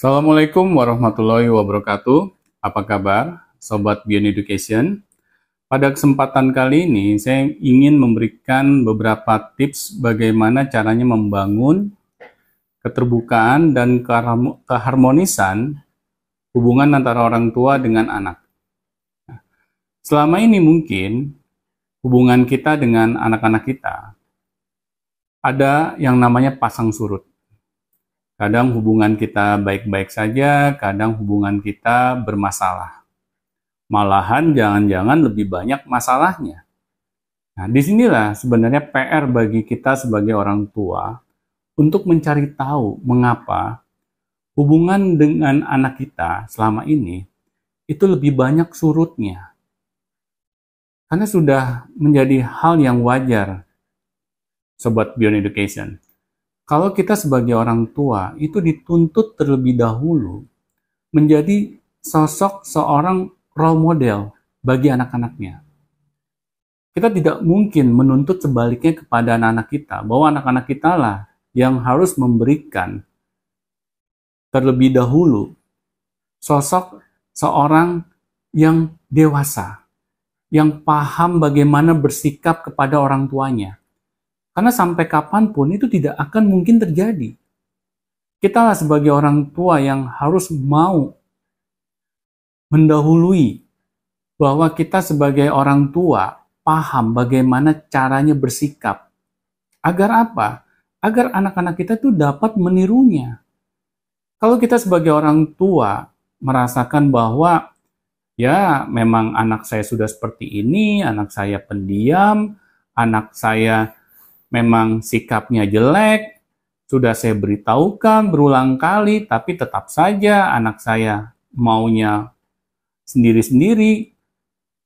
Assalamualaikum warahmatullahi wabarakatuh. Apa kabar, Sobat Beyond Education? Pada kesempatan kali ini, saya ingin memberikan beberapa tips bagaimana caranya membangun keterbukaan dan keharmonisan hubungan antara orang tua dengan anak. Selama ini mungkin hubungan kita dengan anak-anak kita ada yang namanya pasang surut. Kadang hubungan kita baik-baik saja, kadang hubungan kita bermasalah. Malahan jangan-jangan lebih banyak masalahnya. Nah, di sinilah sebenarnya PR bagi kita sebagai orang tua untuk mencari tahu mengapa hubungan dengan anak kita selama ini itu lebih banyak surutnya. Karena sudah menjadi hal yang wajar, Sobat Beyond Education. Kalau kita sebagai orang tua itu dituntut terlebih dahulu menjadi sosok seorang role model bagi anak-anaknya. Kita tidak mungkin menuntut sebaliknya kepada anak-anak kita, bahwa anak-anak kita lah yang harus memberikan terlebih dahulu sosok seorang yang dewasa, yang paham bagaimana bersikap kepada orang tuanya. Karena sampai kapan pun itu tidak akan mungkin terjadi. Kita sebagai orang tua yang harus mau mendahului bahwa kita sebagai orang tua paham bagaimana caranya bersikap. Agar apa? Agar anak-anak kita itu dapat menirunya. Kalau kita sebagai orang tua merasakan bahwa ya memang anak saya sudah seperti ini, anak saya pendiam, anak saya memang sikapnya jelek, sudah saya beritahukan berulang kali, tapi tetap saja anak saya maunya sendiri-sendiri.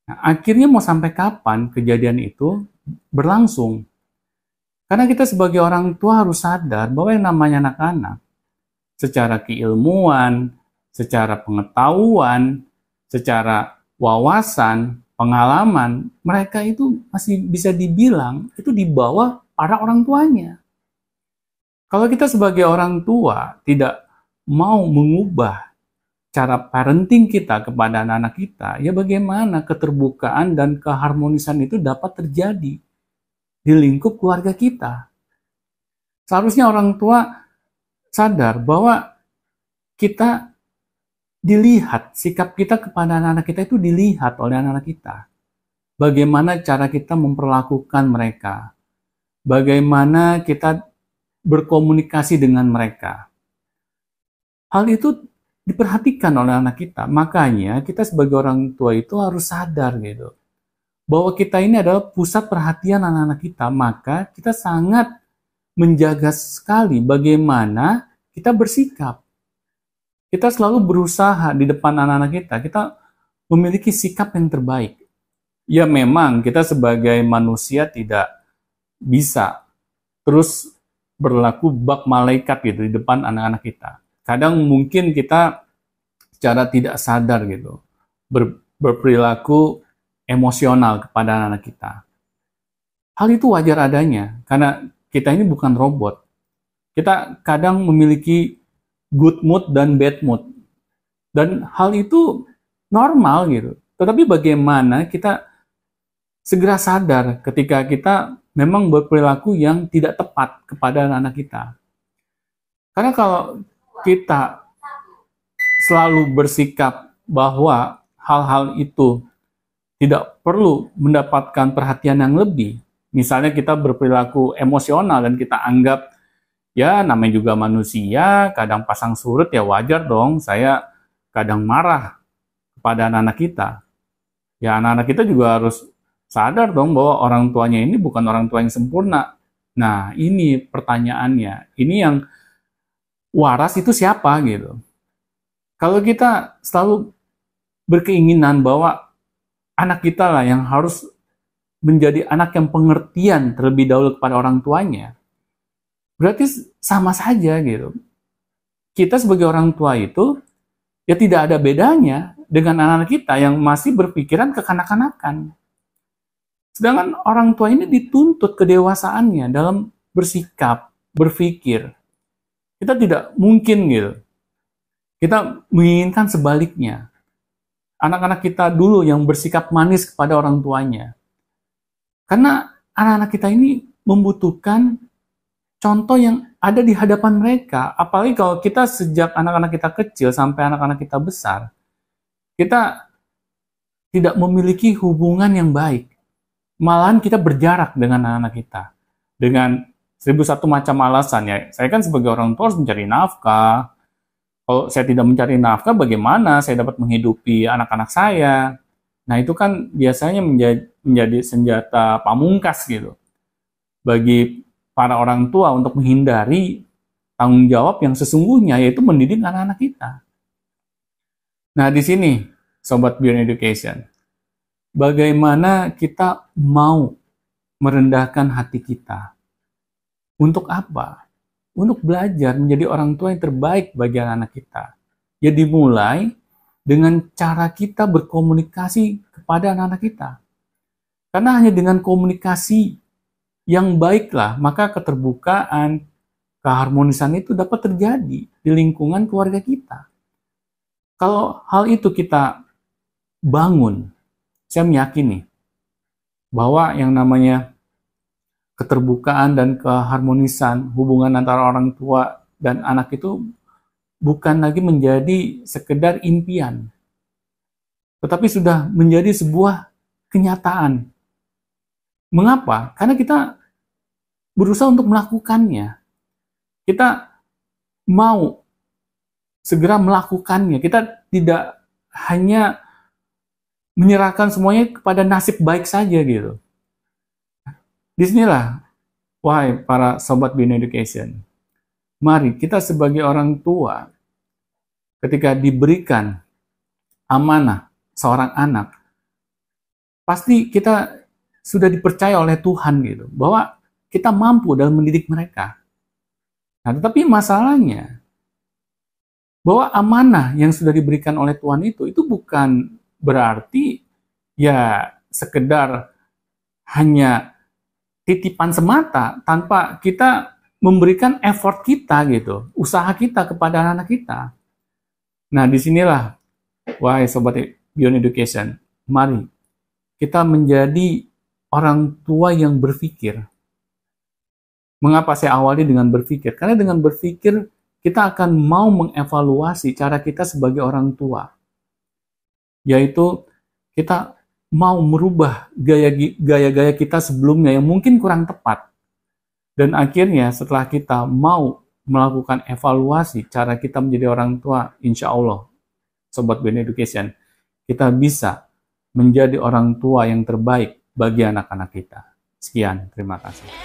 Nah, akhirnya mau sampai kapan kejadian itu berlangsung? Karena kita sebagai orang tua harus sadar bahwa yang namanya anak-anak, secara keilmuan, secara pengetahuan, secara wawasan, pengalaman, mereka itu masih bisa dibilang itu di bawah para orang tuanya. Kalau kita sebagai orang tua tidak mau mengubah cara parenting kita kepada anak-anak kita, ya bagaimana keterbukaan dan keharmonisan itu dapat terjadi di lingkup keluarga kita. Seharusnya orang tua sadar bahwa kita dilihat, sikap kita kepada anak-anak kita itu dilihat oleh anak-anak kita. Bagaimana cara kita memperlakukan mereka. Bagaimana kita berkomunikasi dengan mereka. Hal itu diperhatikan oleh anak kita. Makanya kita sebagai orang tua itu harus sadar gitu. Bahwa kita ini adalah pusat perhatian anak-anak kita. Maka kita sangat menjaga sekali bagaimana kita bersikap. Kita selalu berusaha di depan anak-anak kita. Kita memiliki sikap yang terbaik. Ya memang kita sebagai manusia tidak bisa terus berlaku bak malaikat gitu di depan anak-anak kita kadang mungkin kita secara tidak sadar gitu ber, berperilaku emosional kepada anak kita. Hal itu wajar adanya karena kita ini bukan robot. Kita kadang memiliki good mood dan bad mood. Dan hal itu normal gitu. Tetapi bagaimana kita segera sadar ketika kita memang berperilaku yang tidak tepat kepada anak-anak kita. Karena kalau kita selalu bersikap bahwa hal-hal itu tidak perlu mendapatkan perhatian yang lebih. Misalnya kita berperilaku emosional dan kita anggap ya namanya juga manusia, kadang pasang surut ya wajar dong saya kadang marah kepada anak-anak kita. Ya anak-anak kita juga harus sadar dong bahwa orang tuanya ini bukan orang tua yang sempurna. Nah ini pertanyaannya, ini yang waras itu siapa gitu. Kalau kita selalu berkeinginan bahwa anak kita lah yang harus menjadi anak yang pengertian terlebih dahulu kepada orang tuanya, berarti sama saja gitu. Kita sebagai orang tua itu ya tidak ada bedanya dengan anak-anak kita yang masih berpikiran kekanak-kanakan. Sedangkan orang tua ini dituntut kedewasaannya dalam bersikap, berpikir, kita tidak mungkin gitu Kita menginginkan sebaliknya. Anak-anak kita dulu yang bersikap manis kepada orang tuanya. Karena anak-anak kita ini membutuhkan contoh yang ada di hadapan mereka. Apalagi kalau kita sejak anak-anak kita kecil sampai anak-anak kita besar, kita tidak memiliki hubungan yang baik. Malahan kita berjarak dengan anak-anak kita. Dengan seribu satu macam alasan ya. Saya kan sebagai orang tua harus mencari nafkah, kalau saya tidak mencari nafkah, bagaimana saya dapat menghidupi anak-anak saya? Nah, itu kan biasanya menjadi, menjadi senjata pamungkas gitu. Bagi para orang tua untuk menghindari tanggung jawab yang sesungguhnya, yaitu mendidik anak-anak kita. Nah, di sini, Sobat Beyond Education, bagaimana kita mau merendahkan hati kita? Untuk apa? untuk belajar menjadi orang tua yang terbaik bagi anak-anak kita. Ya dimulai dengan cara kita berkomunikasi kepada anak-anak kita. Karena hanya dengan komunikasi yang baiklah, maka keterbukaan, keharmonisan itu dapat terjadi di lingkungan keluarga kita. Kalau hal itu kita bangun, saya meyakini bahwa yang namanya keterbukaan dan keharmonisan hubungan antara orang tua dan anak itu bukan lagi menjadi sekedar impian, tetapi sudah menjadi sebuah kenyataan. Mengapa? Karena kita berusaha untuk melakukannya. Kita mau segera melakukannya. Kita tidak hanya menyerahkan semuanya kepada nasib baik saja gitu. Di sinilah, wahai para sobat Bin Education, mari kita sebagai orang tua, ketika diberikan amanah seorang anak, pasti kita sudah dipercaya oleh Tuhan gitu, bahwa kita mampu dalam mendidik mereka. Nah, tetapi masalahnya, bahwa amanah yang sudah diberikan oleh Tuhan itu, itu bukan berarti ya sekedar hanya titipan semata tanpa kita memberikan effort kita gitu, usaha kita kepada anak-anak kita. Nah, di sinilah, wahai sobat Beyond Education, mari kita menjadi orang tua yang berpikir. Mengapa saya awali dengan berpikir? Karena dengan berpikir kita akan mau mengevaluasi cara kita sebagai orang tua. Yaitu kita mau merubah gaya-gaya kita sebelumnya yang mungkin kurang tepat. Dan akhirnya setelah kita mau melakukan evaluasi cara kita menjadi orang tua, insya Allah, Sobat Ben Education, kita bisa menjadi orang tua yang terbaik bagi anak-anak kita. Sekian, terima kasih.